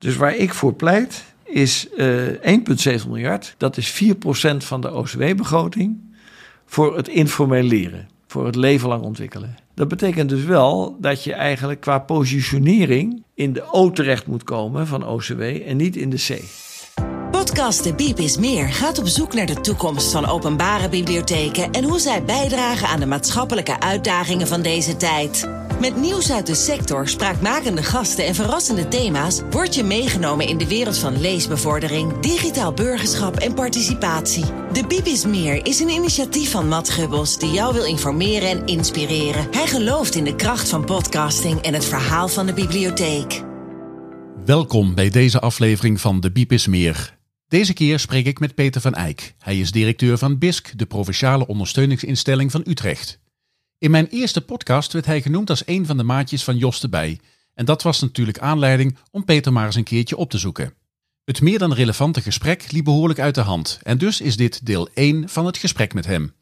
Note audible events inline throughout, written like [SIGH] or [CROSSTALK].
Dus waar ik voor pleit is uh, 1,7 miljard. Dat is 4% van de OCW-begroting voor het informeel leren. Voor het leven lang ontwikkelen. Dat betekent dus wel dat je eigenlijk qua positionering in de O terecht moet komen van OCW en niet in de C. Podcast De Biep is Meer gaat op zoek naar de toekomst van openbare bibliotheken en hoe zij bijdragen aan de maatschappelijke uitdagingen van deze tijd. Met nieuws uit de sector, spraakmakende gasten en verrassende thema's word je meegenomen in de wereld van leesbevordering, digitaal burgerschap en participatie. De Bibis Meer is een initiatief van Matt Gubbels die jou wil informeren en inspireren. Hij gelooft in de kracht van podcasting en het verhaal van de bibliotheek. Welkom bij deze aflevering van De Bibis Meer. Deze keer spreek ik met Peter van Eyck. Hij is directeur van BISC, de provinciale ondersteuningsinstelling van Utrecht. In mijn eerste podcast werd hij genoemd als een van de maatjes van Jos de Bij. En dat was natuurlijk aanleiding om Peter maar eens een keertje op te zoeken. Het meer dan relevante gesprek liep behoorlijk uit de hand. En dus is dit deel 1 van het gesprek met hem.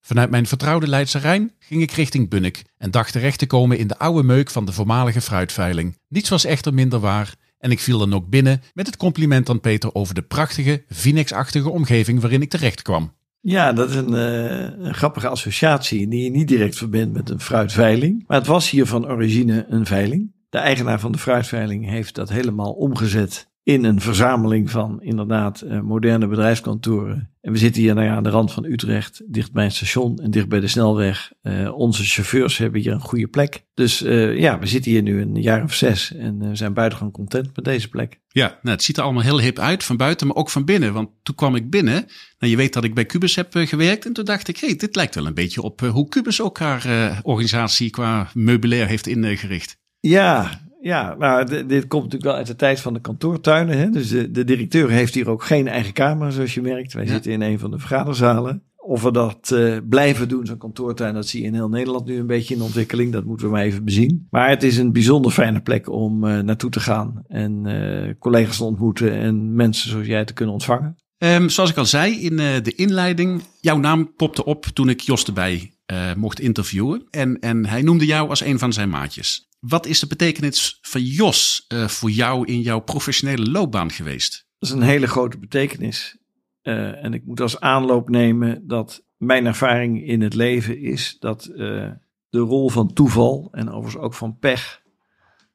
Vanuit mijn vertrouwde Leidse Rijn ging ik richting Bunnik en dacht terecht te komen in de oude meuk van de voormalige fruitveiling. Niets was echter minder waar en ik viel dan ook binnen met het compliment aan Peter over de prachtige, Vinex-achtige omgeving waarin ik terecht kwam. Ja, dat is een, uh, een, grappige associatie die je niet direct verbindt met een fruitveiling. Maar het was hier van origine een veiling. De eigenaar van de fruitveiling heeft dat helemaal omgezet in een verzameling van inderdaad uh, moderne bedrijfskantoren. En we zitten hier nou ja, aan de rand van Utrecht, dicht bij het station en dicht bij de snelweg. Uh, onze chauffeurs hebben hier een goede plek. Dus uh, ja, we zitten hier nu een jaar of zes en zijn buitengewoon content met deze plek. Ja, nou, het ziet er allemaal heel hip uit, van buiten, maar ook van binnen. Want toen kwam ik binnen, nou, je weet dat ik bij Cubus heb gewerkt. En toen dacht ik, hé, hey, dit lijkt wel een beetje op hoe Cubus ook haar organisatie qua meubilair heeft ingericht. Ja, ja, nou, dit komt natuurlijk wel uit de tijd van de kantoortuinen. Hè? Dus de, de directeur heeft hier ook geen eigen kamer, zoals je merkt. Wij zitten in een van de vergaderzalen. Of we dat uh, blijven doen, zo'n kantoortuin, dat zie je in heel Nederland nu een beetje in ontwikkeling. Dat moeten we maar even bezien. Maar het is een bijzonder fijne plek om uh, naartoe te gaan en uh, collega's te ontmoeten en mensen zoals jij te kunnen ontvangen. Um, zoals ik al zei in de inleiding, jouw naam popte op toen ik Jos erbij mocht interviewen. En, en hij noemde jou als een van zijn maatjes. Wat is de betekenis van Jos uh, voor jou in jouw professionele loopbaan geweest? Dat is een hele grote betekenis. Uh, en ik moet als aanloop nemen dat mijn ervaring in het leven is dat uh, de rol van toeval en overigens ook van pech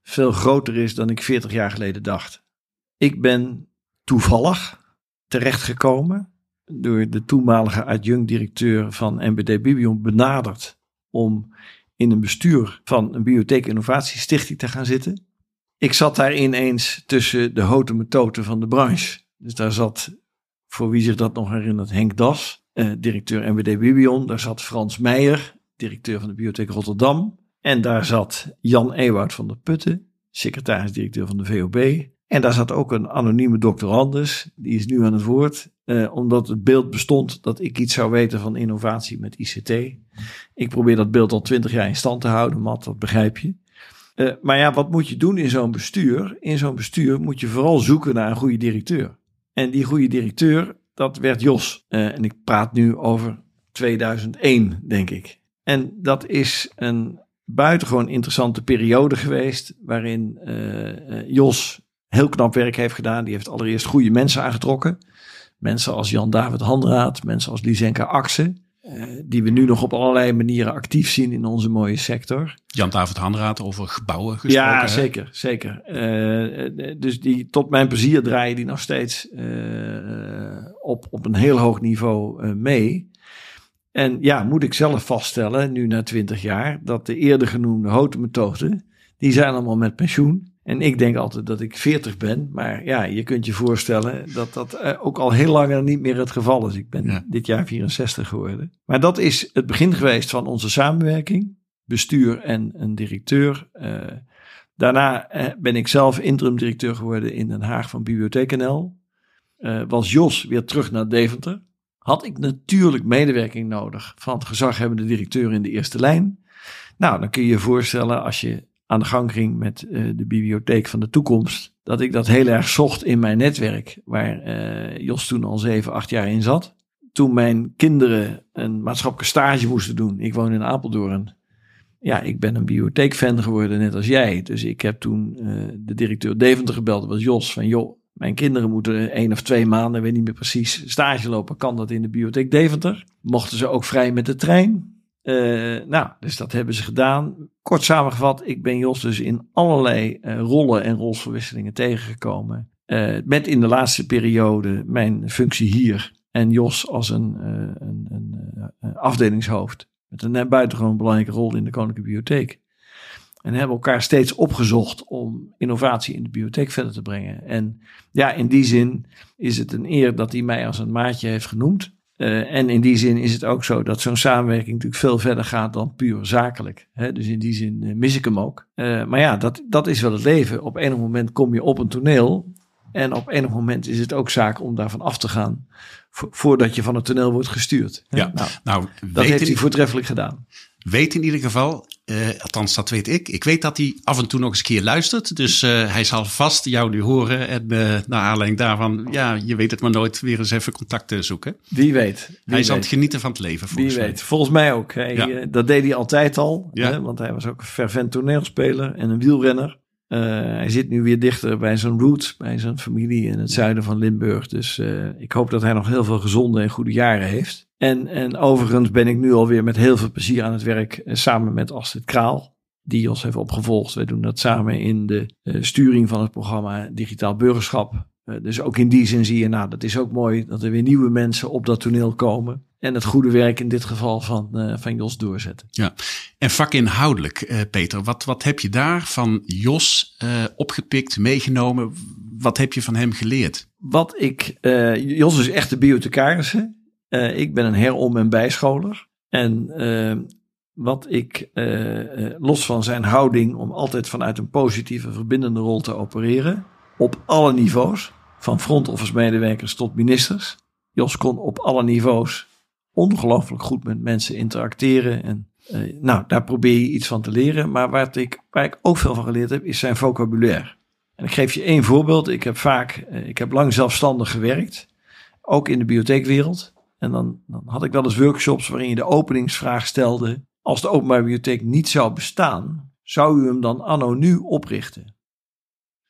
veel groter is dan ik 40 jaar geleden dacht. Ik ben toevallig terechtgekomen door de toenmalige adjunct-directeur van MBD Bibion benaderd om in een bestuur van een bibliotheek innovatiestichting te gaan zitten. Ik zat daar ineens tussen de houten metoten van de branche. Dus daar zat, voor wie zich dat nog herinnert, Henk Das, eh, directeur MWD Bibion. Daar zat Frans Meijer, directeur van de Bibliotheek Rotterdam. En daar zat Jan Ewoud van der Putten, secretaris-directeur van de VOB. En daar zat ook een anonieme doctorandus, die is nu aan het woord, eh, omdat het beeld bestond dat ik iets zou weten van innovatie met ICT. Ik probeer dat beeld al twintig jaar in stand te houden, Matt, dat begrijp je. Uh, maar ja, wat moet je doen in zo'n bestuur? In zo'n bestuur moet je vooral zoeken naar een goede directeur. En die goede directeur, dat werd Jos. Uh, en ik praat nu over 2001, denk ik. En dat is een buitengewoon interessante periode geweest, waarin Jos heel knap werk heeft gedaan. Die heeft allereerst goede mensen aangetrokken. Mensen als Jan-David Handraat, mensen als Lisenka Axen. Uh, die we nu nog op allerlei manieren actief zien in onze mooie sector. Jan-David Handraat over gebouwen gesproken. Ja, zeker, zeker. Uh, dus die tot mijn plezier draaien die nog steeds uh, op, op een heel hoog niveau mee. En ja, moet ik zelf vaststellen, nu na twintig jaar, dat de eerder genoemde houten methoden, die zijn allemaal met pensioen. En ik denk altijd dat ik 40 ben. Maar ja, je kunt je voorstellen dat dat eh, ook al heel lang niet meer het geval is. Ik ben dit jaar 64 geworden. Maar dat is het begin geweest van onze samenwerking. Bestuur en een directeur. Uh, daarna uh, ben ik zelf interim directeur geworden in Den Haag van Bibliotheek NL. was Jos weer terug naar Deventer. Had ik natuurlijk medewerking nodig van het gezaghebbende directeur in de eerste lijn. Nou, dan kun je je voorstellen als je aan de gang ging met uh, de bibliotheek van de toekomst, dat ik dat heel erg zocht in mijn netwerk, waar uh, Jos toen al zeven, acht jaar in zat. Toen mijn kinderen een maatschappelijke stage moesten doen, ik woon in Apeldoorn, ja, ik ben een bibliotheekfan geworden, net als jij. Dus ik heb toen uh, de directeur Deventer gebeld, dat was Jos, van joh, mijn kinderen moeten één of twee maanden, weet niet meer precies, stage lopen. Kan dat in de bibliotheek Deventer? Mochten ze ook vrij met de trein? Uh, nou, dus dat hebben ze gedaan. Kort samengevat, ik ben Jos dus in allerlei uh, rollen en rolverwisselingen tegengekomen. Uh, met in de laatste periode mijn functie hier en Jos als een, een, een afdelingshoofd. Met een buitengewoon belangrijke rol in de Koninklijke Bibliotheek. En hebben elkaar steeds opgezocht om innovatie in de bibliotheek verder te brengen. En ja, in die zin is het een eer dat hij mij als een maatje heeft genoemd. Uh, en in die zin is het ook zo dat zo'n samenwerking natuurlijk veel verder gaat dan puur zakelijk. Hè? Dus in die zin uh, mis ik hem ook. Uh, maar ja, dat, dat is wel het leven. Op enig moment kom je op een toneel. En op enig moment is het ook zaak om daarvan af te gaan. voordat je van het toneel wordt gestuurd. Ja, nou, nou dat heeft hij voortreffelijk gedaan weet in ieder geval, uh, althans dat weet ik. Ik weet dat hij af en toe nog eens een keer luistert. Dus uh, hij zal vast jou nu horen. En uh, naar aanleiding daarvan, ja, je weet het maar nooit, weer eens even contact zoeken. Wie weet. Wie hij weet. zal het genieten van het leven, volgens Wie mij. weet. Volgens mij ook. Hij, Ja. dat deed hij altijd al. Ja. Hè, want hij was ook een fervent toneelspeler en een wielrenner. Hij zit nu weer dichter bij zijn roots, bij zijn familie in het zuiden van Limburg. Dus ik hoop dat hij nog heel veel gezonde en goede jaren heeft. En, en overigens ben ik nu alweer met heel veel plezier aan het werk uh, samen met Astrid Kraal, die ons heeft opgevolgd. Wij doen dat samen in de uh, sturing van het programma Digitaal Burgerschap. Uh, dus ook in die zin zie je, nou, dat is ook mooi dat er weer nieuwe mensen op dat toneel komen. En het goede werk in dit geval van, uh, van Jos doorzetten. Ja, en vakinhoudelijk, Peter, wat, wat heb je daar van Jos opgepikt, meegenomen? Wat heb je van hem geleerd? Wat ik, Jos is echt de bibliothecaris. Uh, ik ben een herom- en bijscholer. En uh, wat ik, uh, los van zijn houding om altijd vanuit een positieve, verbindende rol te opereren, op alle niveaus, van front office medewerkers tot ministers. Jos kon op alle niveaus ongelooflijk goed met mensen interacteren. En nou, daar probeer je iets van te leren. Maar waar ik, waar ik ook veel van geleerd heb, is zijn vocabulaire. En ik geef je één voorbeeld. Ik heb vaak, ik heb lang zelfstandig gewerkt. Ook in de bibliotheekwereld. En dan, dan had ik wel eens workshops waarin je de openingsvraag stelde. Als de openbare bibliotheek niet zou bestaan, zou u hem dan anno nu oprichten?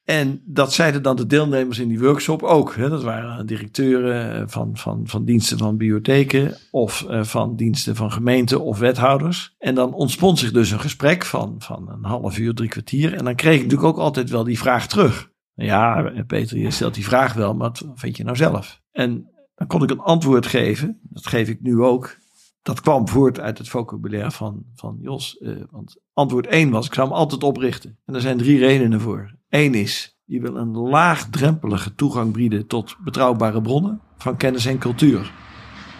En dat zeiden dan de deelnemers in die workshop ook. Hè. Dat waren directeuren van, van, van diensten van bibliotheken of uh, van diensten van gemeenten of wethouders. En dan ontspond zich dus een gesprek van, van een half uur, drie kwartier. En dan kreeg ik natuurlijk ook altijd wel die vraag terug. Ja, Peter, je stelt die vraag wel, maar wat vind je nou zelf? En dan kon ik een antwoord geven. Dat geef ik nu ook. Dat kwam voort uit het vocabulaire van, van Jos. Uh, want antwoord 1 was, ik zou hem altijd oprichten. En er zijn drie redenen voor. Eén is, je wil een laagdrempelige toegang bieden tot betrouwbare bronnen van kennis en cultuur.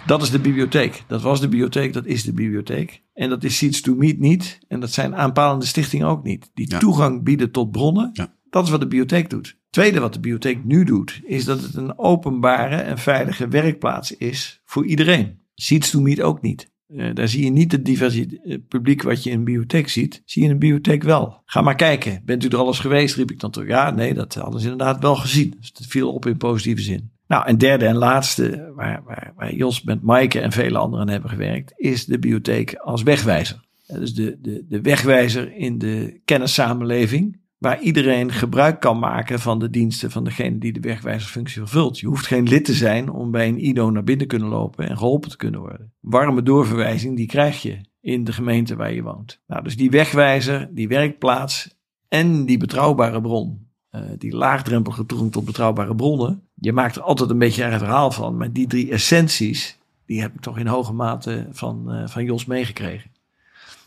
Dat is de bibliotheek. Dat was de bibliotheek, dat is de bibliotheek. En dat is Seeds to Meet niet. En dat zijn aanpalende stichtingen ook niet. Die ja. toegang bieden tot bronnen, ja. Dat is wat de bibliotheek doet. Tweede wat de bibliotheek nu doet, is dat het een openbare en veilige werkplaats is voor iedereen. Seeds to Meet ook niet. Uh, daar zie je niet het diverse publiek wat je in een bibliotheek ziet. Zie je in een bibliotheek wel. Ga maar kijken. Bent u er al eens geweest? Riep ik dan terug. Ja, nee, dat hadden ze inderdaad wel gezien. Dus het viel op in positieve zin. Nou, en derde en laatste, waar, waar, waar Jos met Maaike en vele anderen hebben gewerkt, is de bibliotheek als wegwijzer. Dus de, de, de wegwijzer in de kennissamenleving waar iedereen gebruik kan maken van de diensten van degene die de wegwijzerfunctie vervult. Je hoeft geen lid te zijn om bij een IDO naar binnen te kunnen lopen en geholpen te kunnen worden. Warme doorverwijzing, die krijg je in de gemeente waar je woont. Nou, dus die wegwijzer, die werkplaats en die betrouwbare bron, uh, die laagdrempelige toegang tot betrouwbare bronnen. Je maakt er altijd een beetje een verhaal van, maar die drie essenties, die heb ik toch in hoge mate van, uh, van Jos meegekregen.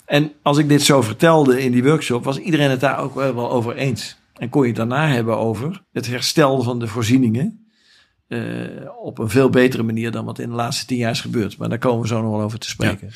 En als ik dit zo vertelde in die workshop, was iedereen het daar ook wel over eens. En kon je het daarna hebben over het herstel van de voorzieningen. Uh, op een veel betere manier dan wat in de laatste tien jaar is gebeurd. Maar daar komen we zo nog wel over te spreken. Ja.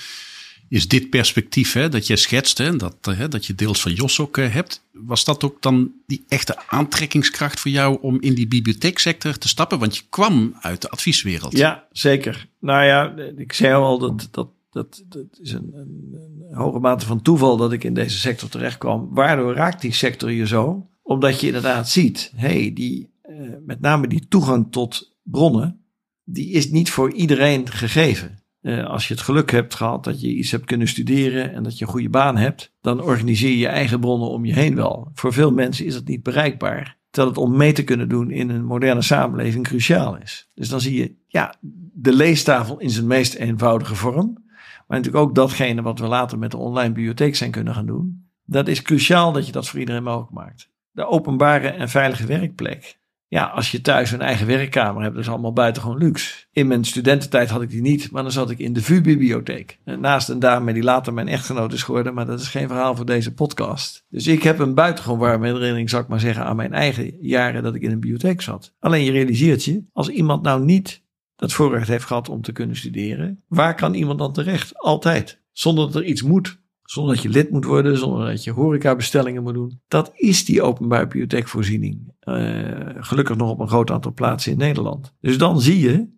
Is dit perspectief hè, dat je schetst, hè, dat, hè, dat je deels van Jos ook uh, hebt, was dat ook dan die echte aantrekkingskracht voor jou om in die bibliotheeksector te stappen? Want je kwam uit de advieswereld. Ja, zeker. Nou ja, ik zei al dat, dat dat, dat is een, een, een, hoge mate van toeval dat ik in deze sector terecht kwam. Waardoor raakt die sector je zo? Omdat je inderdaad ziet, hey, die, uh, met name die toegang tot bronnen, die is niet voor iedereen gegeven. Uh, als je het geluk hebt gehad dat je iets hebt kunnen studeren en dat je een goede baan hebt, dan organiseer je je eigen bronnen om je heen wel. Voor veel mensen is het niet bereikbaar. Terwijl het om mee te kunnen doen in een moderne samenleving cruciaal is. Dus dan zie je, ja, de leestafel in zijn meest eenvoudige vorm. Maar natuurlijk ook datgene wat we later met de online bibliotheek zijn kunnen gaan doen. Dat is cruciaal dat je dat voor iedereen mogelijk maakt. De openbare en veilige werkplek. Ja, als je thuis een eigen werkkamer hebt, dat is allemaal buitengewoon luxe. In mijn studententijd had ik die niet, maar dan zat ik in de VU-bibliotheek. Naast een dame die later mijn echtgenoot is geworden, maar dat is geen verhaal voor deze podcast. Dus ik heb een buitengewoon warme herinnering, zou ik maar zeggen, aan mijn eigen jaren dat ik in een bibliotheek zat. Alleen je realiseert je, als iemand nou niet dat voorrecht heeft gehad om te kunnen studeren, waar kan iemand dan terecht? Altijd. Zonder dat er iets moet. Zonder dat je lid moet worden, zonder dat je horecabestellingen moet doen. Dat is die openbare bibliotheekvoorziening. Uh, gelukkig nog op een groot aantal plaatsen in Nederland. Dus dan zie je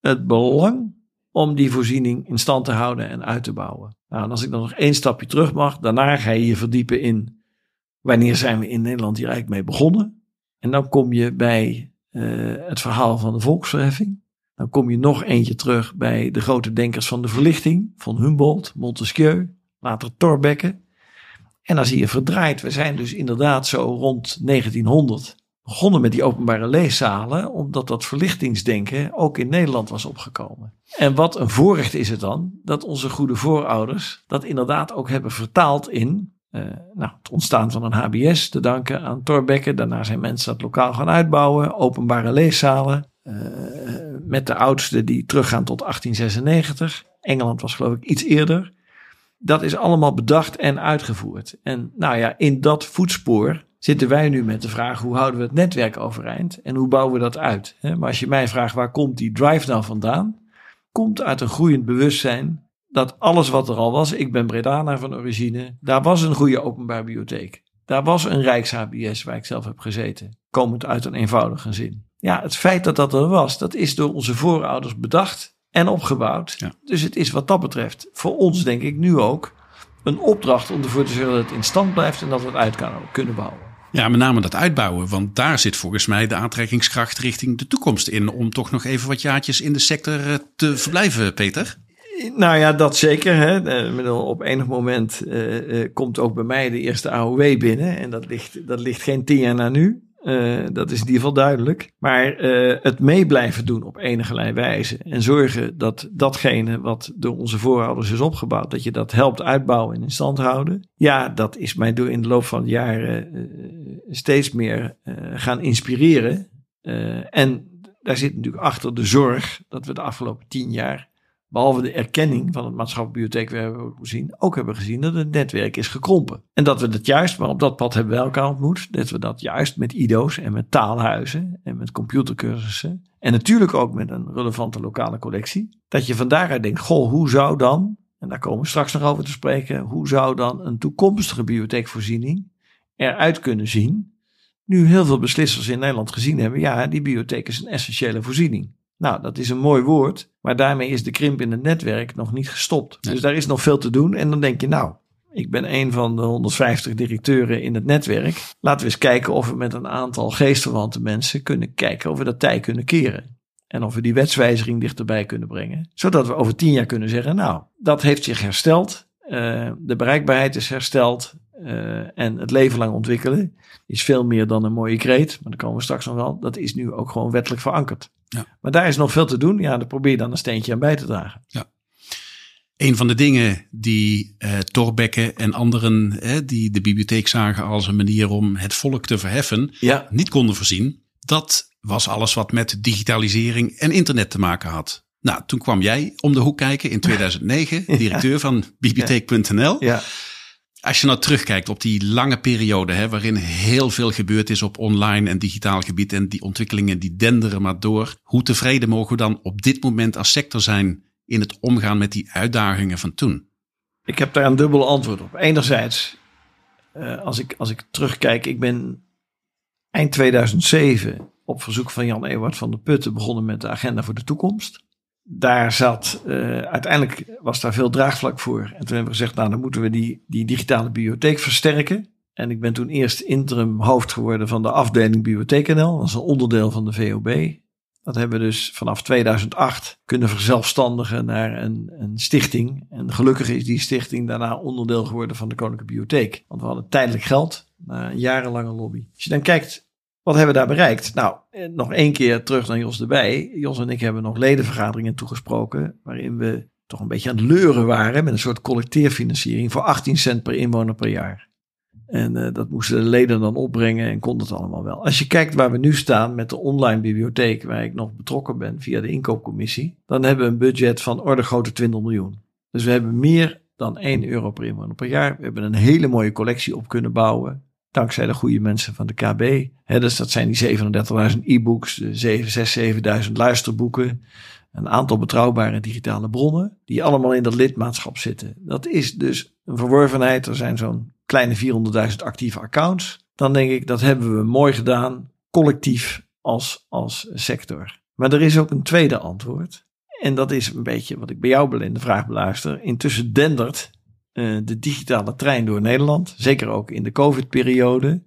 het belang om die voorziening in stand te houden en uit te bouwen. Nou, en als ik dan nog één stapje terug mag, daarna ga je je verdiepen in wanneer zijn we in Nederland hier eigenlijk mee begonnen. En dan kom je bij uh, het verhaal van de volksverheffing. Dan kom je nog eentje terug bij de grote denkers van de verlichting, van Humboldt, Montesquieu, later Thorbecke. En dan zie je verdraaid, we zijn dus inderdaad zo rond 1900 begonnen met die openbare leeszalen, omdat dat verlichtingsdenken ook in Nederland was opgekomen. En wat een voorrecht is het dan dat onze goede voorouders dat inderdaad ook hebben vertaald in uh, nou, het ontstaan van een HBS, te danken aan Thorbecke. Daarna zijn mensen dat lokaal gaan uitbouwen, openbare leeszalen. Met de oudste die teruggaan tot 1896. Engeland was geloof ik iets eerder. Dat is allemaal bedacht en uitgevoerd. En nou ja, in dat voetspoor zitten wij nu met de vraag: hoe houden we het netwerk overeind en hoe bouwen we dat uit? Maar als je mij vraagt waar komt die drive nou vandaan, komt uit een groeiend bewustzijn dat alles wat er al was, ik ben Bredana van origine, daar was een goede openbare bibliotheek. Daar was een Rijks-HBS waar ik zelf heb gezeten, komend uit een eenvoudige zin. Ja, het feit dat dat er was, dat is door onze voorouders bedacht en opgebouwd. Dus het is wat dat betreft voor ons, denk ik, nu ook een opdracht om ervoor te zorgen dat het in stand blijft en dat we het uit kunnen bouwen. Ja, met name dat uitbouwen, want daar zit volgens mij de aantrekkingskracht richting de toekomst in. Om toch nog even wat jaartjes in de sector eh, te verblijven, Peter. Nou ja, dat zeker. Hè. Eh, op enig moment uh, komt ook bij mij de eerste AOW binnen. En dat ligt, dat ligt geen tien jaar na nu. Uh, dat is in ieder geval duidelijk. Maar uh, het mee blijven doen op enige wijze. En zorgen dat datgene wat door onze voorouders is opgebouwd, dat je dat helpt uitbouwen en in stand houden. Ja, dat is mij door in de loop van de jaren uh, steeds meer gaan inspireren. en daar zit natuurlijk achter de zorg dat we de afgelopen tien jaar behalve de erkenning van het maatschappelijk bibliotheek we hebben gezien, ook hebben gezien dat het netwerk is gekrompen. En dat we dat juist, maar op dat pad hebben we elkaar ontmoet, dat we dat juist met IDO's en met taalhuizen en met computercursussen en natuurlijk ook met een relevante lokale collectie, dat je van daaruit denkt, goh, hoe zou dan, en daar komen we straks nog over te spreken, hoe zou dan een toekomstige bibliotheekvoorziening eruit kunnen zien, nu heel veel beslissers in Nederland gezien hebben, ja, die bibliotheek is een essentiële voorziening. Nou, dat is een mooi woord, maar daarmee is de krimp in het netwerk nog niet gestopt. Dus daar is nog veel te doen. En dan denk je, nou, ik ben een van de 150 directeuren in het netwerk. Laten we eens kijken of we met een aantal geestverwante mensen kunnen kijken of we dat tij kunnen keren. En of we die wetswijziging dichterbij kunnen brengen. Zodat we over tien jaar kunnen zeggen, nou, dat heeft zich hersteld. Uh, de bereikbaarheid is hersteld. Uh, en het leven lang ontwikkelen is veel meer dan een mooie kreet. Maar daar komen we straks nog wel. Dat is nu ook gewoon wettelijk verankerd. Ja. Maar daar is nog veel te doen. Ja, daar probeer je dan een steentje aan bij te dragen. Ja. Een van de dingen die Torbekke en anderen die de bibliotheek zagen als een manier om het volk te verheffen, ja. niet konden voorzien, dat was alles wat met digitalisering en internet te maken had. Nou, toen kwam jij om de hoek kijken in 2009, [LAUGHS] directeur van bibliotheek.nl. Ja. Als je nou terugkijkt op die lange periode, hè, waarin heel veel gebeurd is op online en digitaal gebied en die ontwikkelingen die denderen maar door, hoe tevreden mogen we dan op dit moment als sector zijn in het omgaan met die uitdagingen van toen? Ik heb daar een dubbel antwoord op. Enerzijds, uh, als, ik, als ik terugkijk, ik ben eind 2007 op verzoek van Jan Ewart van der Putten begonnen met de agenda voor de toekomst daar zat, uh, uiteindelijk was daar veel draagvlak voor. En toen hebben we gezegd, nou dan moeten we die, die digitale bibliotheek versterken. En ik ben toen eerst interim hoofd geworden van de afdeling Bibliotheek NL. Dat is een onderdeel van de VOB. Dat hebben we dus vanaf 2008 kunnen verzelfstandigen naar een, een stichting. En gelukkig is die stichting daarna onderdeel geworden van de Koninklijke Bibliotheek. Want we hadden tijdelijk geld na een jarenlange lobby. Als je dan kijkt, wat hebben we daar bereikt? Nou, eh, nog één keer terug naar Jos erbij. Jos en ik hebben nog ledenvergaderingen toegesproken. Waarin we toch een beetje aan het leuren waren met een soort collecteerfinanciering voor 18 cent per inwoner per jaar. En uh, dat moesten de leden dan opbrengen en kon het allemaal wel. Als je kijkt waar we nu staan met de online bibliotheek, waar ik nog betrokken ben via de inkoopcommissie, dan hebben we een budget van orde grote 20 miljoen. Dus we hebben meer dan 1 euro per inwoner per jaar. We hebben een hele mooie collectie op kunnen bouwen. Dankzij de goede mensen van de KB. Dus dat zijn die 37.000 e-books, de 6.000, 7.000 luisterboeken. Een aantal betrouwbare digitale bronnen, die allemaal in dat lidmaatschap zitten. Dat is dus een verworvenheid. Er zijn zo'n kleine 400.000 actieve accounts. Dan denk ik, dat hebben we mooi gedaan, collectief als, als sector. Maar er is ook een tweede antwoord. En dat is een beetje wat ik bij jou in de vraag beluister. Intussen dendert de digitale trein door Nederland. Zeker ook in de COVID-periode.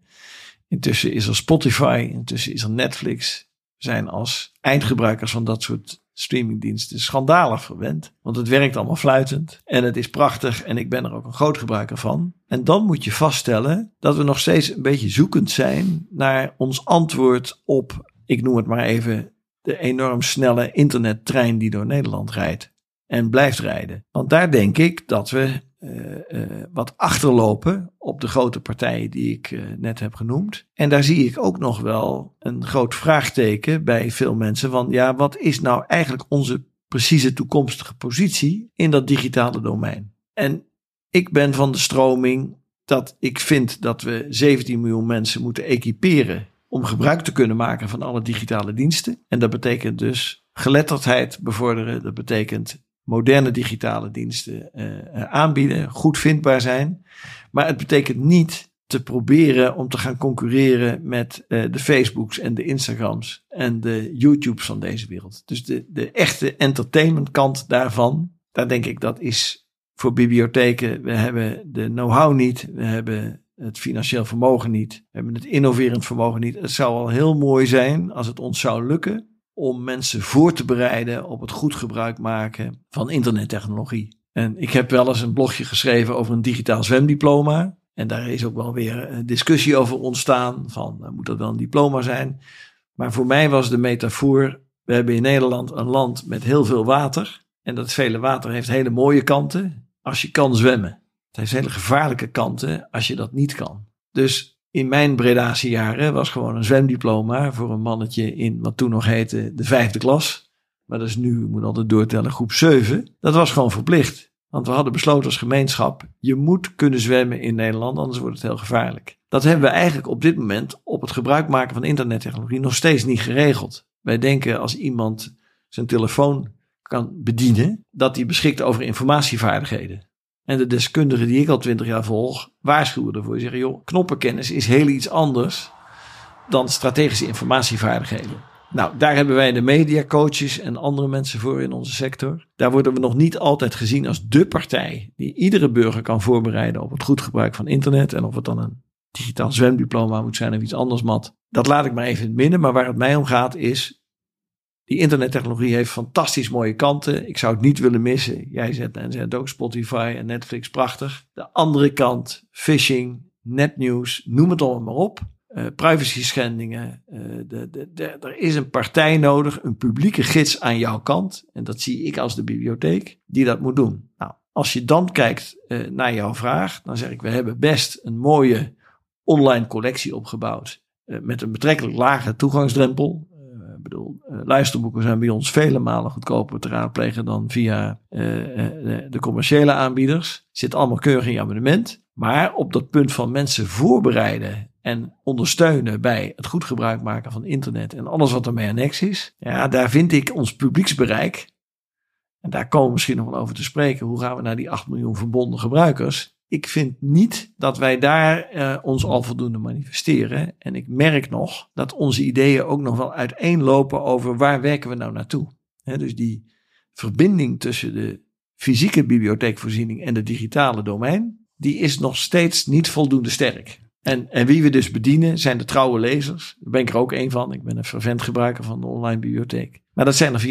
Intussen is er Spotify, intussen is er Netflix. Zijn als eindgebruikers van dat soort streamingdiensten schandalig verwend. Want het werkt allemaal fluitend en het is prachtig en ik ben er ook een groot gebruiker van. En dan moet je vaststellen dat we nog steeds een beetje zoekend zijn naar ons antwoord op, ik noem het maar even, de enorm snelle internettrein die door Nederland rijdt en blijft rijden. Want daar denk ik dat we uh, wat achterlopen op de grote partijen die ik uh, net heb genoemd. En daar zie ik ook nog wel een groot vraagteken bij veel mensen van ja, wat is nou eigenlijk onze precieze toekomstige positie in dat digitale domein? En ik ben van de stroming dat ik vind dat we 17 miljoen mensen moeten equiperen om gebruik te kunnen maken van alle digitale diensten. En dat betekent dus geletterdheid bevorderen. Dat betekent moderne digitale diensten uh, aanbieden, goed vindbaar zijn. Maar het betekent niet te proberen om te gaan concurreren met uh, de Facebooks en de Instagrams en de YouTubes van deze wereld. Dus de, de echte entertainment kant daarvan, daar denk ik dat is voor bibliotheken. We hebben de know-how niet, we hebben het financieel vermogen niet, we hebben het innoverend vermogen niet. Het zou al heel mooi zijn als het ons zou lukken om mensen voor te bereiden op het goed gebruik maken van internettechnologie. En ik heb wel eens een blogje geschreven over een digitaal zwemdiploma. En daar is ook wel weer een discussie over ontstaan van uh, moet dat wel een diploma zijn? Maar voor mij was de metafoor, we hebben in Nederland een land met heel veel water. En dat vele water heeft hele mooie kanten als je kan zwemmen. Het heeft hele gevaarlijke kanten als je dat niet kan. Dus in mijn Bredase was gewoon een zwemdiploma voor een mannetje in wat toen nog heette de vijfde klas. Maar dat is nu, ik moet altijd doortellen, groep 7. Dat was gewoon verplicht. Want we hadden besloten als gemeenschap, je moet kunnen zwemmen in Nederland, anders wordt het heel gevaarlijk. Dat hebben we eigenlijk op dit moment op het gebruik maken van internettechnologie nog steeds niet geregeld. Wij denken als iemand zijn telefoon kan bedienen, dat hij beschikt over informatievaardigheden. En de deskundigen die ik al twintig jaar volg, waarschuwen ervoor. Zeggen, joh, knoppenkennis is heel iets anders dan strategische informatievaardigheden. Nou, daar hebben wij de mediacoaches en andere mensen voor in onze sector. Daar worden we nog niet altijd gezien als de partij die iedere burger kan voorbereiden op het goed gebruik van internet. En of het dan een digitaal zwemdiploma moet zijn of iets anders mat. Dat laat ik maar even in het midden. Maar waar het mij om gaat is, die internettechnologie heeft fantastisch mooie kanten. Ik zou het niet willen missen. Jij zet en zet ook Spotify en Netflix prachtig. De andere kant, phishing, netnieuws, noem het allemaal maar op. Uh, privacy schendingen. Uh, de, de, er is een partij nodig, een publieke gids aan jouw kant. En dat zie ik als de bibliotheek, die dat moet doen. Nou, als je dan kijkt uh, naar jouw vraag, dan zeg ik, we hebben best een mooie online collectie opgebouwd. met een betrekkelijk lage toegangsdrempel. Ik bedoel, uh, luisterboeken zijn bij ons vele malen goedkoper te raadplegen dan via uh, uh, de commerciële aanbieders. Zit allemaal keurig in je abonnement. Maar op dat punt van mensen voorbereiden en ondersteunen bij het goed gebruik maken van internet en alles wat ermee annex is. Ja, daar vind ik ons publieksbereik. En daar komen we misschien nog wel over te spreken. Hoe gaan we naar die 8 miljoen verbonden gebruikers? Ik vind niet dat wij daar uh, ons al voldoende manifesteren. En ik merk nog dat onze ideeën ook nog wel uiteenlopen over waar werken we nou naartoe. Dus die verbinding tussen de fysieke bibliotheekvoorziening en de digitale domein, die is nog steeds niet voldoende sterk. En, en wie we dus bedienen zijn de trouwe lezers. Daar ben ik er ook één van. Ik ben een fervent gebruiker van de online bibliotheek. Maar dat zijn er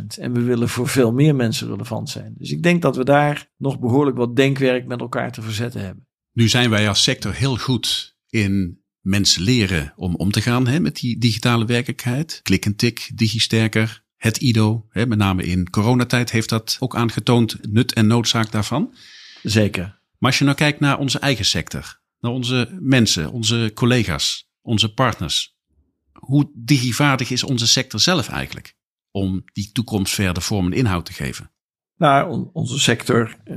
400.000. En we willen voor veel meer mensen relevant zijn. Dus ik denk dat we daar nog behoorlijk wat denkwerk met elkaar te verzetten hebben. Nu zijn wij als sector heel goed in mensen leren om om te gaan hè, met die digitale werkelijkheid. Klik en tik, digisterker, het IDO. Hè, met name in coronatijd heeft dat ook aangetoond nut en noodzaak daarvan. Zeker. Maar als je nou kijkt naar onze eigen sector, naar onze mensen, onze collega's, onze partners. Hoe digivaardig is onze sector zelf eigenlijk om die toekomst verder vorm en inhoud te geven? Nou, onze sector uh,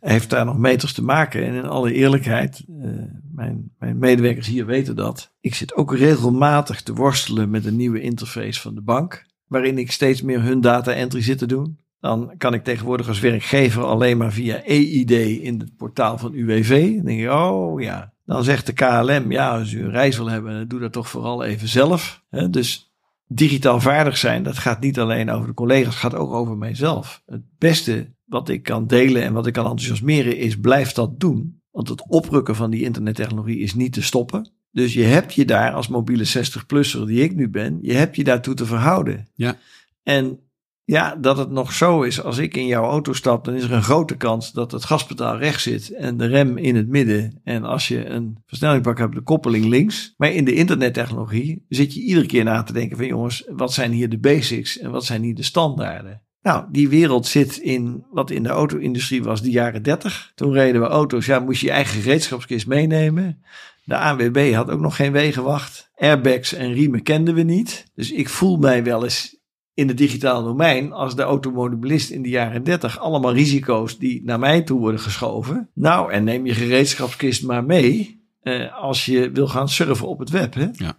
heeft daar nog meters te maken. En in alle eerlijkheid, uh, mijn, mijn medewerkers hier weten dat. Ik zit ook regelmatig te worstelen met een nieuwe interface van de bank. Waarin ik steeds meer hun data entry zit te doen. Dan kan ik tegenwoordig als werkgever alleen maar via EID in het portaal van UWV. Dan denk je, oh ja. Dan zegt de KLM, ja, als u een reis wil hebben, doe dat toch vooral even zelf. Dus digitaal vaardig zijn, dat gaat niet alleen over de collega's, het gaat ook over mijzelf. Het beste wat ik kan delen en wat ik kan enthousiasmeren is, blijf dat doen. Want het oprukken van die internettechnologie is niet te stoppen. Dus je hebt je daar als mobiele 60-plusser die ik nu ben, je hebt je daartoe te verhouden. Ja. En ja, dat het nog zo is. Als ik in jouw auto stap, dan is er een grote kans dat het gaspedaal rechts zit en de rem in het midden. En als je een versnellingsbak hebt, de koppeling links. Maar in de internettechnologie zit je iedere keer na te denken van jongens, wat zijn hier de basics en wat zijn hier de standaarden? Nou, die wereld zit in wat in de auto-industrie was de jaren 30. Toen reden we auto's, ja, moest je je eigen gereedschapskist meenemen. De ANWB had ook nog geen wegenwacht. Airbags en riemen kenden we niet. Dus ik voel mij wel eens in het digitale domein als de automobilist in de jaren 30 allemaal risico's die naar mij toe worden geschoven. Nou, en neem je gereedschapskist maar mee eh, als je wil gaan surfen op het web. Hè? Ja.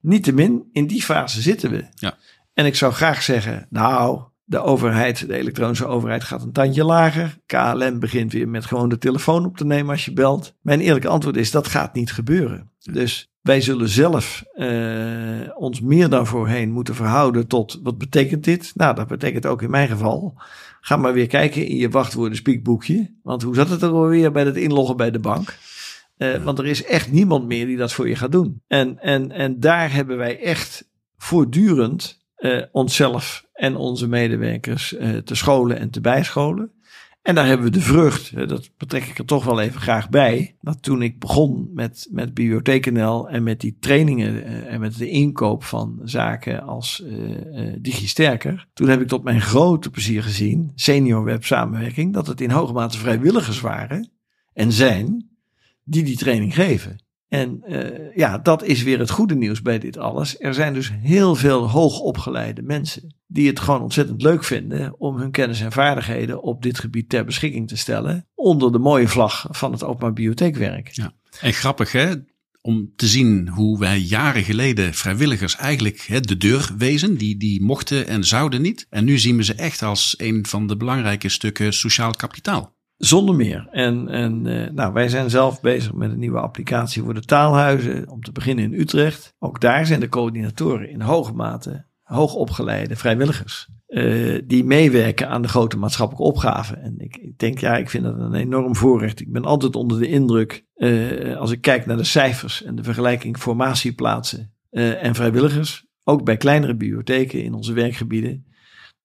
Niettemin, in die fase zitten we. Ja. En ik zou graag zeggen, nou, de overheid, de elektronische overheid gaat een tandje lager. KLM begint weer met gewoon de telefoon op te nemen als je belt. Mijn eerlijke antwoord is, dat gaat niet gebeuren. Dus wij zullen zelf uh, ons meer dan voorheen moeten verhouden tot wat betekent dit? Nou, dat betekent ook in mijn geval. Ga maar weer kijken in je wachtwoorden speakboekje. Want hoe zat het er alweer bij het inloggen bij de bank? Uh, want er is echt niemand meer die dat voor je gaat doen. En, en, en daar hebben wij echt voortdurend uh, onszelf en onze medewerkers te scholen en te bijscholen. En daar hebben we de vrucht, dat betrek ik er toch wel even graag bij. Dat toen ik begon met, met BibliotheekNL en met die trainingen en met de inkoop van zaken als uh, uh, DigiSterker. Toen heb ik tot mijn grote plezier gezien, senior web samenwerking, dat het in hoge mate vrijwilligers waren en zijn die die training geven. En uh, ja, dat is weer het goede nieuws bij dit alles. Er zijn dus heel veel hoogopgeleide mensen die het gewoon ontzettend leuk vinden om hun kennis en vaardigheden op dit gebied ter beschikking te stellen. Onder de mooie vlag van het openbaar bibliotheekwerk. Ja. En grappig hè, om te zien hoe wij jaren geleden vrijwilligers eigenlijk hè, de deur wezen. Die, die mochten en zouden niet. En nu zien we ze echt als een van de belangrijke stukken sociaal kapitaal. Zonder meer. En, en uh, nou, wij zijn zelf bezig met een nieuwe applicatie voor de taalhuizen. Om te beginnen in Utrecht. Ook daar zijn de coördinatoren in hoge mate hoogopgeleide vrijwilligers. Uh, die meewerken aan de grote maatschappelijke opgaven. En ik, ik, denk, ja, ik vind dat een enorm voorrecht. Ik ben altijd onder de indruk, uh, als ik kijk naar de cijfers en de vergelijking formatieplaatsen en vrijwilligers. Ook bij kleinere bibliotheken in onze werkgebieden.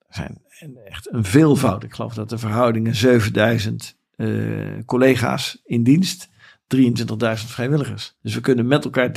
Er zijn echt een veelvoud. Ik geloof dat de verhoudingen 7000 collega's in dienst 23.000 vrijwilligers. Dus we kunnen met elkaar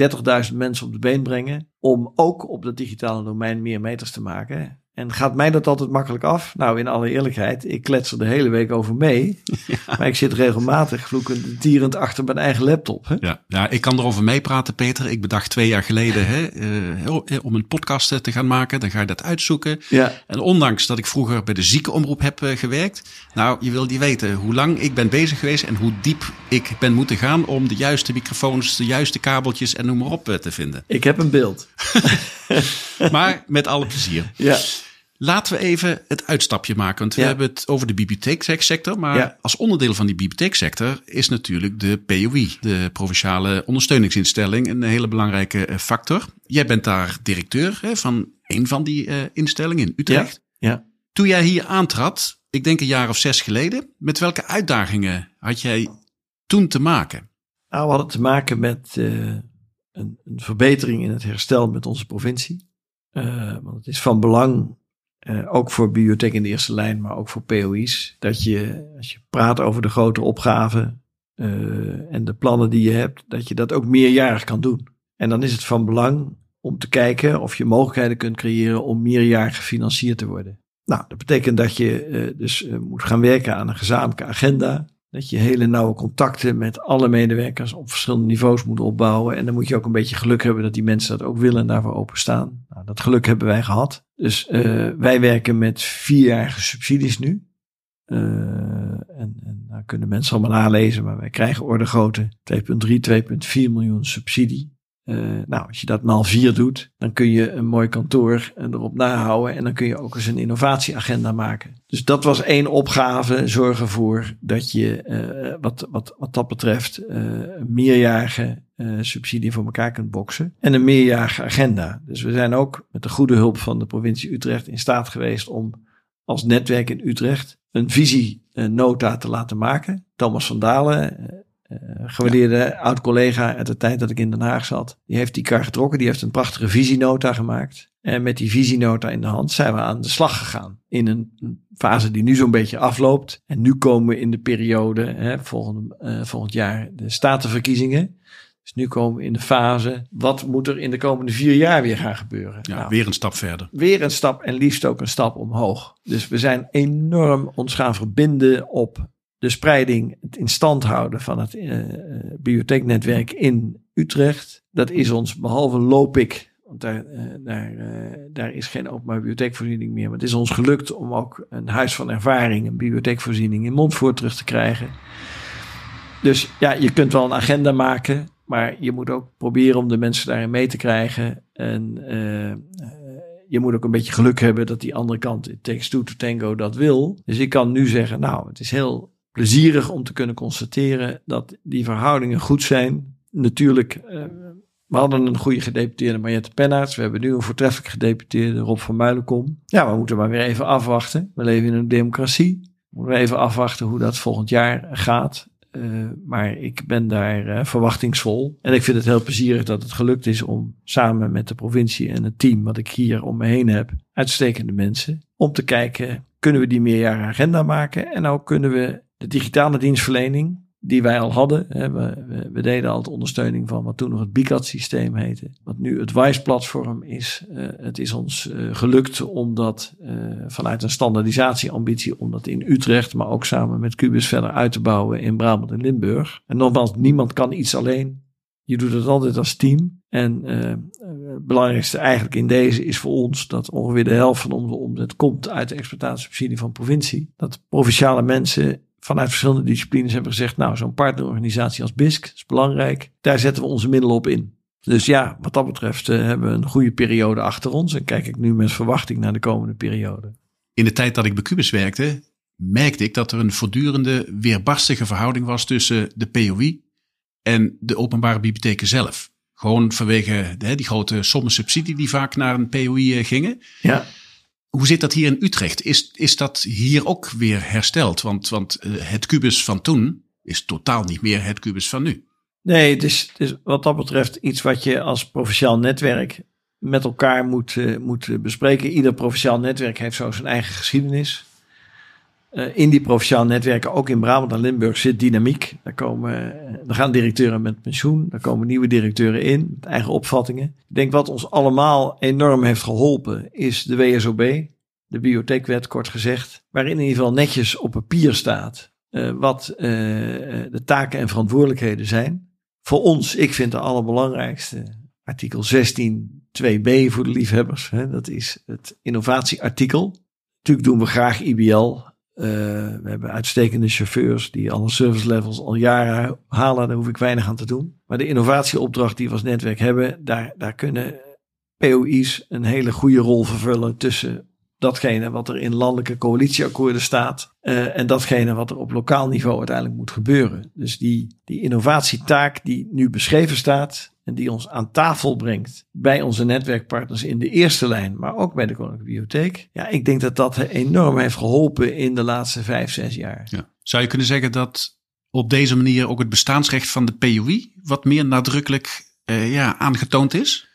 30.000 mensen op de been brengen om ook op dat digitale domein meer meters te maken. En gaat mij dat altijd makkelijk af? Nou, in alle eerlijkheid, ik klets er de hele week over mee. [LAUGHS] Ja. Maar ik zit regelmatig vloekend tierend achter mijn eigen laptop. Hè? Ja, ja, ik kan erover meepraten, Peter. Ik bedacht twee jaar geleden hè, uh, om een podcast te gaan maken. Dan ga je dat uitzoeken. Ja. En ondanks dat ik vroeger bij de ziekenomroep heb uh, gewerkt. Nou, je wil niet weten hoe lang ik ben bezig geweest en hoe diep ik ben moeten gaan om de juiste microfoons, de juiste kabeltjes en noem maar op uh, te vinden. Ik heb een beeld. [LAUGHS] maar met alle plezier. Ja. Laten we even het uitstapje maken. Want we ja. hebben het over de bibliotheeksector. Maar ja. als onderdeel van die bibliotheeksector is natuurlijk de POI, de provinciale ondersteuningsinstelling, een hele belangrijke factor. Jij bent daar directeur hè, van een van die uh, instellingen in Utrecht. Ja. ja. Toen jij hier aantrad, ik denk een jaar of zes geleden, met welke uitdagingen had jij toen te maken? Nou, we hadden te maken met uh, een, een, verbetering in het herstel met onze provincie. Uh, want het is van belang, uh, ook voor bibliotheek in de eerste lijn, maar ook voor POI's, dat je, als je praat over de grote opgaven en de plannen die je hebt, dat je dat ook meerjarig kan doen. En dan is het van belang om te kijken of je mogelijkheden kunt creëren om meerjarig gefinancierd te worden. Nou, dat betekent dat je dus moet gaan werken aan een gezamenlijke agenda dat je hele nauwe contacten met alle medewerkers op verschillende niveaus moet opbouwen. En dan moet je ook een beetje geluk hebben dat die mensen dat ook willen en daarvoor openstaan. Nou, dat geluk hebben wij gehad. Dus uh, wij werken met vierjarige subsidies nu. Uh, en, en daar kunnen mensen allemaal nalezen, maar wij krijgen orde grootte 2,3, 2,4 miljoen subsidie. Uh, nou, als je dat maal vier doet, dan kun je een mooi kantoor erop nahouden en dan kun je ook eens een innovatieagenda maken. Dus dat was één opgave, zorgen voor dat je uh, wat, wat, wat dat betreft uh, meerjarige subsidie voor elkaar kunt boksen en een meerjarige agenda. Dus we zijn ook met de goede hulp van de provincie Utrecht in staat geweest om als netwerk in Utrecht een visienota te laten maken. Thomas van Dalen, gewaardeerde ja. oud-collega uit de tijd dat ik in Den Haag zat. Die heeft die kar getrokken. Die heeft een prachtige visienota gemaakt. En met die visienota in de hand zijn we aan de slag gegaan. In een fase die nu zo'n beetje afloopt. En nu komen we in de periode, hè, volgend, uh, volgend jaar, de statenverkiezingen. Dus nu komen we in de fase, wat moet er in de komende vier jaar weer gaan gebeuren? Ja, nou, weer een stap verder. Weer een stap en liefst ook een stap omhoog. Dus we zijn enorm ons gaan verbinden op de spreiding, het in stand houden van het uh, bibliotheeknetwerk in Utrecht. Dat is ons, behalve Lopik, want daar, uh, daar, daar is geen openbaar bibliotheekvoorziening meer. Maar het is ons gelukt om ook een huis van ervaring, een bibliotheekvoorziening in Montfort terug te krijgen. Dus ja, je kunt wel een agenda maken, maar je moet ook proberen om de mensen daarin mee te krijgen. En je moet ook een beetje geluk hebben dat die andere kant, it tango, dat wil. Dus ik kan nu zeggen, nou, het is heel plezierig om te kunnen constateren dat die verhoudingen goed zijn. Natuurlijk, uh, we hadden een goede gedeputeerde Mariette Pennaerts. We hebben nu een voortreffelijk gedeputeerde Rob van Muilenkom. Ja, we moeten maar weer even afwachten. We leven in een democratie. We moeten even afwachten hoe dat volgend jaar gaat. Uh, maar ik ben daar uh, verwachtingsvol. En ik vind het heel plezierig dat het gelukt is om samen met de provincie en het team wat ik hier om me heen heb, uitstekende mensen, om te kijken, kunnen we die meerjaren agenda maken? En ook kunnen we de digitale dienstverlening, die wij al hadden. Hè, we, we, deden al de ondersteuning van wat toen nog het BICAT systeem heette. Wat nu het WISE-platform is. Uh, het is ons uh, gelukt om dat uh, vanuit een standaardisatieambitie, om dat in Utrecht, maar ook samen met Cubus verder uit te bouwen in Brabant en Limburg. En nogmaals, niemand kan iets alleen. Je doet het altijd als team. En het belangrijkste eigenlijk in deze is voor ons dat ongeveer de helft van onze omzet komt uit de exploitatiesubsidie van provincie. Dat provinciale mensen vanuit verschillende disciplines hebben gezegd, nou, zo'n partnerorganisatie als BISC is belangrijk. Daar zetten we onze middelen op in. Dus ja, wat dat betreft uh, hebben we een goede periode achter ons en kijk ik nu met verwachting naar de komende periode. In de tijd dat ik bij Cubus werkte, merkte ik dat er een voortdurende weerbarstige verhouding was tussen de POI en de openbare bibliotheken zelf. Gewoon vanwege hè, die grote sommen subsidie die vaak naar een POI eh, gingen. Ja. Hoe zit dat hier in Utrecht? Is, is dat hier ook weer hersteld? Want, want uh, het kubus van toen is totaal niet meer het kubus van nu. Nee, het is, wat dat betreft iets wat je als provinciaal netwerk met elkaar moet, uh, moet bespreken. Ieder provinciaal netwerk heeft zo zijn eigen geschiedenis. Uh, in die provinciaal netwerken, ook in Brabant en Limburg, zit dynamiek. Daar, komen, er gaan directeuren met pensioen, daar komen nieuwe directeuren in, met eigen opvattingen. Ik denk wat ons allemaal enorm heeft geholpen, is de WSOB, de bibliotheekwet kort gezegd, waarin in ieder geval netjes op papier staat uh, wat de taken en verantwoordelijkheden zijn. Voor ons, ik vind de allerbelangrijkste, artikel 16 2b voor de liefhebbers. Hè, dat is het innovatieartikel. Natuurlijk doen we graag IBL, uh, we hebben uitstekende chauffeurs die alle service levels al jaren halen. Daar hoef ik weinig aan te doen. Maar de innovatieopdracht die we als netwerk hebben, daar, daar kunnen POI's een hele goede rol vervullen tussen datgene wat er in landelijke coalitieakkoorden staat uh, en datgene wat er op lokaal niveau uiteindelijk moet gebeuren. Dus die, die innovatietaak die nu beschreven staat en die ons aan tafel brengt bij onze netwerkpartners in de eerste lijn, maar ook bij de Koninklijke Bibliotheek. Ja, ik denk dat dat enorm heeft geholpen in de laatste vijf, zes jaar. Ja. Zou je kunnen zeggen dat op deze manier ook het bestaansrecht van de POI wat meer nadrukkelijk uh, ja, aangetoond is?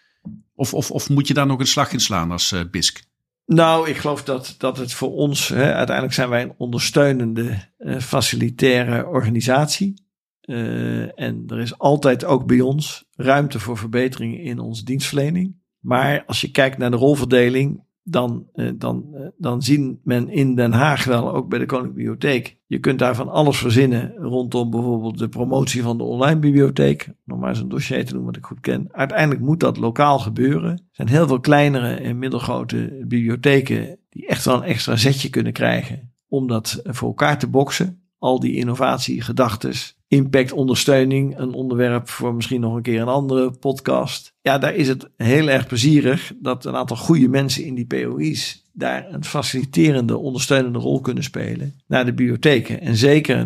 Of, of, of moet je daar nog een slag in slaan als uh, BISC? Nou, ik geloof dat, dat het voor ons, hè, uiteindelijk zijn wij een ondersteunende uh, facilitaire organisatie. Uh, en er is altijd ook bij ons ruimte voor verbeteringen in onze dienstverlening. Maar als je kijkt naar de rolverdeling, dan, uh, dan, uh, dan zien men in Den Haag wel, ook bij de Koninklijke Bibliotheek. Je kunt daar van alles verzinnen rondom bijvoorbeeld de promotie van de online bibliotheek. Nog maar eens een dossier te doen wat ik goed ken. Uiteindelijk moet dat lokaal gebeuren. Er zijn heel veel kleinere en middelgrote bibliotheken die echt wel een extra zetje kunnen krijgen om dat voor elkaar te boksen. Al die innovatie, gedachtes, impact, ondersteuning. Een onderwerp voor misschien nog een keer een andere podcast. Ja, daar is het heel erg plezierig dat een aantal goede mensen in die POI's daar een faciliterende, ondersteunende rol kunnen spelen naar de bibliotheken. En zeker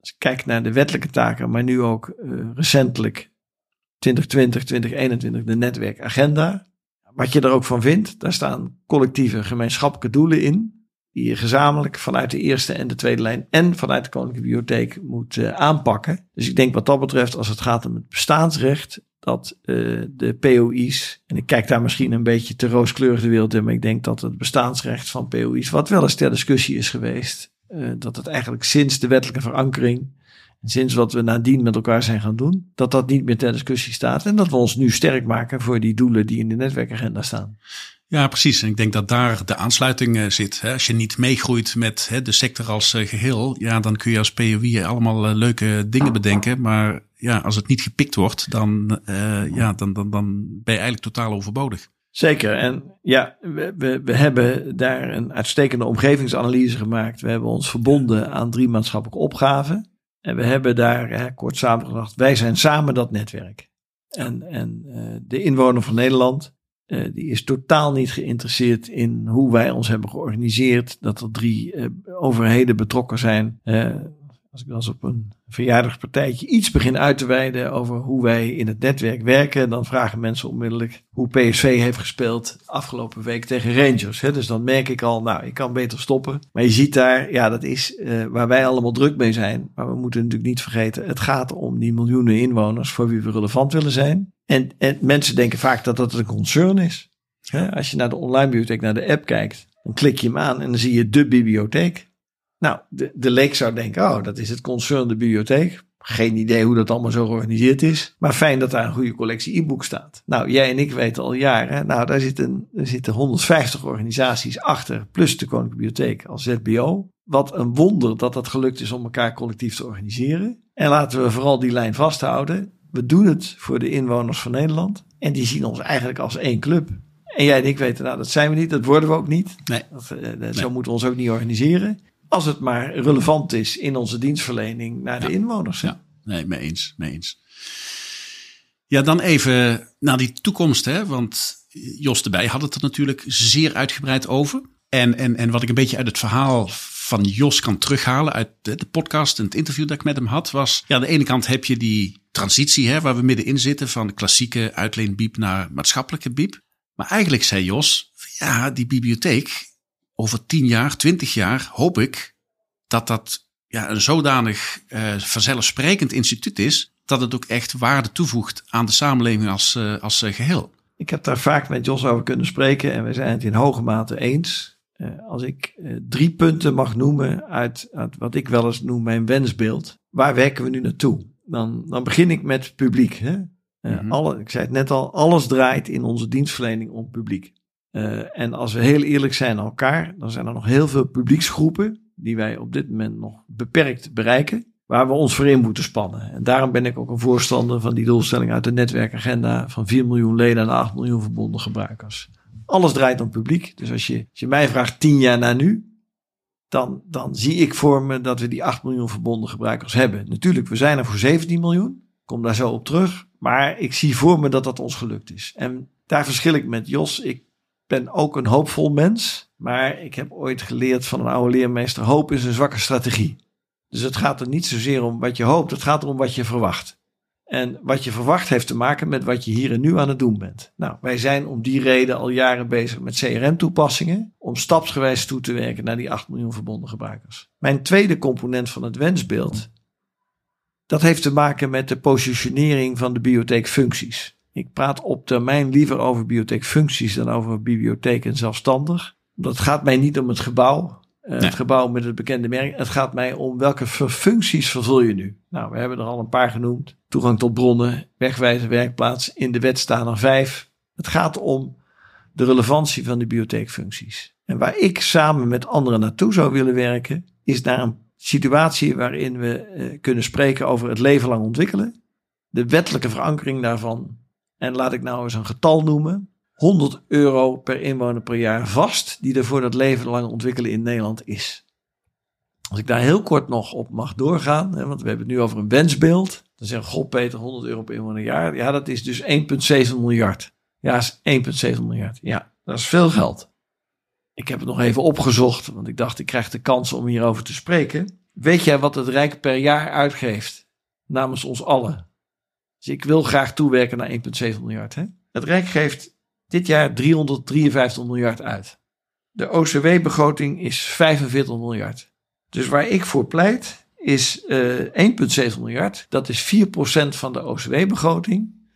als ik kijk naar de wettelijke taken, maar nu ook uh, recentelijk 2020, 2021 de netwerkagenda. Wat je er ook van vindt, daar staan collectieve gemeenschappelijke doelen in je gezamenlijk vanuit de eerste en de tweede lijn en vanuit de Koninklijke Bibliotheek moet uh, aanpakken. Dus ik denk wat dat betreft, als het gaat om het bestaansrecht, dat uh, de POI's, en ik kijk daar misschien een beetje te rooskleurig de wereld in, maar ik denk dat het bestaansrecht van POI's, wat wel eens ter discussie is geweest, uh, dat het eigenlijk sinds de wettelijke verankering sinds wat we nadien met elkaar zijn gaan doen, dat dat niet meer ter discussie staat en dat we ons nu sterk maken voor die doelen die in de netwerkagenda staan. Ja, precies. En ik denk dat daar de aansluiting uh, zit. Als je niet meegroeit met de sector als uh, geheel, ja, dan kun je als POI allemaal uh, leuke dingen bedenken. Maar ja, als het niet gepikt wordt, dan, ja, dan, dan, dan ben je eigenlijk totaal overbodig. Zeker. En ja, we, we, we hebben daar een uitstekende omgevingsanalyse gemaakt. We hebben ons verbonden aan drie maatschappelijke opgaven. En we hebben daar, hè, kort samengedacht, wij zijn samen dat netwerk. En, en de inwoner van Nederland uh, die is totaal niet geïnteresseerd in hoe wij ons hebben georganiseerd. Dat er drie uh, overheden betrokken zijn. Uh, als ik dan op een verjaardagspartijtje iets begin uit te wijden over hoe wij in het netwerk werken, dan vragen mensen onmiddellijk hoe PSV heeft gespeeld afgelopen week tegen Rangers. Hè? Dus dan merk ik al, nou, ik kan beter stoppen. Maar je ziet daar, ja, dat is waar wij allemaal druk mee zijn. Maar we moeten natuurlijk niet vergeten, het gaat om die miljoenen inwoners voor wie we relevant willen zijn. En, en mensen denken vaak dat dat een concern is. Als je naar de online bibliotheek, naar de app kijkt, dan klik je hem aan en dan zie je de bibliotheek. Nou, de, de leek zou denken, oh, dat is het concern de bibliotheek. Geen idee hoe dat allemaal zo georganiseerd is. Maar fijn dat daar een goede collectie e-book staat. Nou, jij en ik weten al jaren. Nou, daar zitten, er zitten 150 organisaties achter. Plus de Koninklijke Bibliotheek als ZBO. Wat een wonder dat het gelukt is om elkaar collectief te organiseren. En laten we vooral die lijn vasthouden. We doen het voor de inwoners van Nederland. En die zien ons eigenlijk als één club. En jij en ik weten, nou, dat zijn we niet. Dat worden we ook niet. Nee. Dat, uh, nee. Zo moeten we ons ook niet organiseren. Als het maar relevant is in onze dienstverlening naar ja. de inwoners. Ja, nee, mee eens, mee eens. Ja, dan even naar die toekomst, hè? want Jos erbij had het er natuurlijk zeer uitgebreid over. En, en, en wat ik een beetje uit het verhaal van Jos kan terughalen uit de, de podcast en het interview dat ik met hem had, was ja, aan de ene kant heb je die transitie hè, waar we middenin zitten van klassieke uitleenbiep naar maatschappelijke biep. Maar eigenlijk zei Jos, ja, die bibliotheek, over 10 jaar, 20 jaar hoop ik dat dat ja, een zodanig uh, vanzelfsprekend instituut is dat het ook echt waarde toevoegt aan de samenleving als, uh, als uh, geheel. Ik heb daar vaak met Jos over kunnen spreken en we zijn het in hoge mate eens. Als ik drie punten mag noemen uit, uit wat ik wel eens noem mijn wensbeeld, waar werken we nu naartoe? Dan, dan begin ik met publiek. Hè? Mm-hmm. alle, ik zei het net al, alles draait in onze dienstverlening om publiek. En als we heel eerlijk zijn aan elkaar, dan zijn er nog heel veel publieksgroepen die wij op dit moment nog beperkt bereiken, waar we ons voor in moeten spannen. En daarom ben ik ook een voorstander van die doelstelling uit de netwerkagenda van 4 miljoen leden en 8 miljoen verbonden gebruikers. Alles draait om publiek. Dus als je, je mij vraagt 10 jaar na nu, dan, dan zie ik voor me dat we die 8 miljoen verbonden gebruikers hebben. Natuurlijk, we zijn er voor 17 miljoen. Kom daar zo op terug. Maar ik zie voor me dat dat ons gelukt is. En daar verschil ik met Jos. Ik ben ook een hoopvol mens, maar ik heb ooit geleerd van een oude leermeester: hoop is een zwakke strategie. Dus het gaat er niet zozeer om wat je hoopt, het gaat erom wat je verwacht. En wat je verwacht heeft te maken met wat je hier en nu aan het doen bent. Nou, wij zijn om die reden al jaren bezig met CRM-toepassingen. Om stapsgewijs toe te werken naar die 8 miljoen verbonden gebruikers. Mijn tweede component van het wensbeeld dat heeft te maken met de positionering van de bibliotheekfuncties. Ik praat op termijn liever over bibliotheekfuncties dan over bibliotheken zelfstandig. Dat gaat mij niet om het gebouw. Uh, Het gebouw met het bekende merk. Het gaat mij om welke functies vervul je nu. Nou, we hebben er al een paar genoemd. Toegang tot bronnen, wegwijzen, werkplaats. In de wet staan er vijf. Het gaat om de relevantie van de bibliotheekfuncties. En waar ik samen met anderen naartoe zou willen werken, is naar een situatie waarin we uh, kunnen spreken over het leven lang ontwikkelen. De wettelijke verankering daarvan. En laat ik nou eens een getal noemen. 100 euro per inwoner per jaar vast, die er voor dat leven lang ontwikkelen in Nederland is. Als ik daar heel kort nog op mag doorgaan, hè, want we hebben het nu over een wensbeeld. Dan zeggen God Peter 100 euro per inwoner per jaar. Ja, dat is dus 1,7 miljard. Ja, is 1,7 miljard. Ja, dat is veel geld. Ik heb het nog even opgezocht, want ik dacht ik krijg de kans om hierover te spreken. Weet jij wat het Rijk per jaar uitgeeft namens ons allen? Dus ik wil graag toewerken naar 1,7 miljard. Hè? Het Rijk geeft dit jaar 353 miljard uit. De OCW-begroting is 45 miljard. Dus waar ik voor pleit is uh, 1,7 miljard. Dat is 4% van de OCW-begroting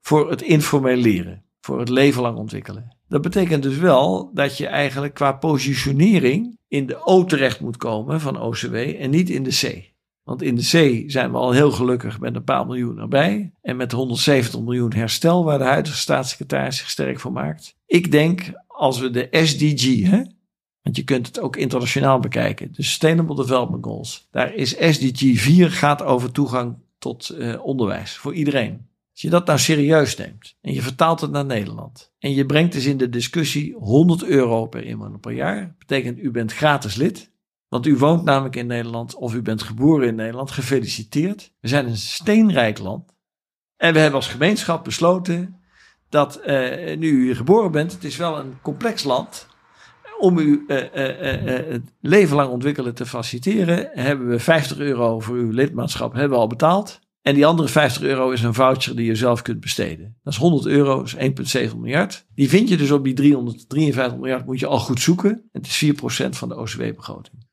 voor het informeel leren. Voor het leven lang ontwikkelen. Dat betekent dus wel dat je eigenlijk qua positionering in de O terecht moet komen van OCW en niet in de C. Want in de C zijn we al heel gelukkig met een paar miljoen erbij. En met 170 miljoen herstel, waar de huidige staatssecretaris zich sterk voor maakt. Ik denk als we de SDG, hè, want je kunt het ook internationaal bekijken, de Sustainable Development Goals. Daar is SDG 4 gaat over toegang tot uh, onderwijs voor iedereen. Als je dat nou serieus neemt en je vertaalt het naar Nederland en je brengt dus in de discussie 100 euro per inwoner per jaar, betekent u bent gratis lid. Want u woont namelijk in Nederland of u bent geboren in Nederland. Gefeliciteerd. We zijn een steenrijk land. En we hebben als gemeenschap besloten dat uh, nu u hier geboren bent, het is wel een complex land. Om u uh, uh, het leven lang ontwikkelen te faciliteren, hebben we 50 euro voor uw lidmaatschap hebben we al betaald. En die andere 50 euro is een voucher die je zelf kunt besteden. Dat is 100 euro, is 1,7 miljard. Die vind je dus op die 353 miljard, moet je al goed zoeken. Het is 4% van de OCW-begroting.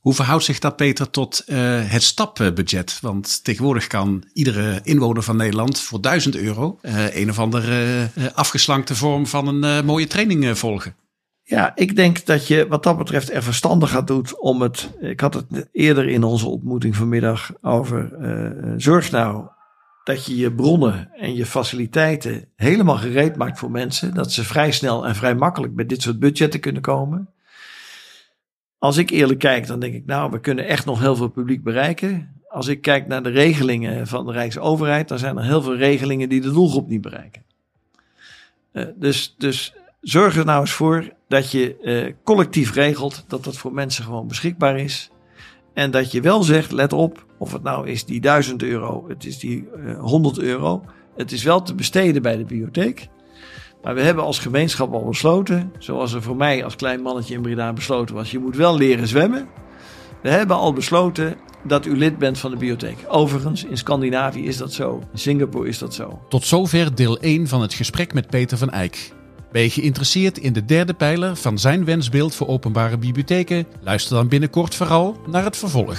Hoe verhoudt zich dat, Peter, tot uh, het stapbudget? Want tegenwoordig kan iedere inwoner van Nederland voor 1000 euro uh, een of andere uh, afgeslankte vorm van een mooie training volgen. Ja, ik denk dat je wat dat betreft er verstandig gaat doen om het. Ik had het eerder in onze ontmoeting vanmiddag over. zorg nou dat je je bronnen en je faciliteiten helemaal gereed maakt voor mensen. Dat ze vrij snel en vrij makkelijk met dit soort budgetten kunnen komen. Als ik eerlijk kijk, dan denk ik, nou, we kunnen echt nog heel veel publiek bereiken. Als ik kijk naar de regelingen van de Rijksoverheid, dan zijn er heel veel regelingen die de doelgroep niet bereiken. Uh, dus, dus zorg er nou eens voor dat je uh, collectief regelt dat dat voor mensen gewoon beschikbaar is. En dat je wel zegt, let op, of het nou is die 1000 euro, het is die uh, eh, 100 euro. Het is wel te besteden bij de bibliotheek. Maar we hebben als gemeenschap al besloten, zoals er voor mij als klein mannetje in Breda besloten was, je moet wel leren zwemmen. We hebben al besloten dat u lid bent van de bibliotheek. Overigens, in Scandinavië is dat zo. In Singapore is dat zo. Tot zover deel 1 van het gesprek met Peter van Eyck. Ben je geïnteresseerd in de derde pijler van zijn wensbeeld voor openbare bibliotheken? Luister dan binnenkort vooral naar het vervolg.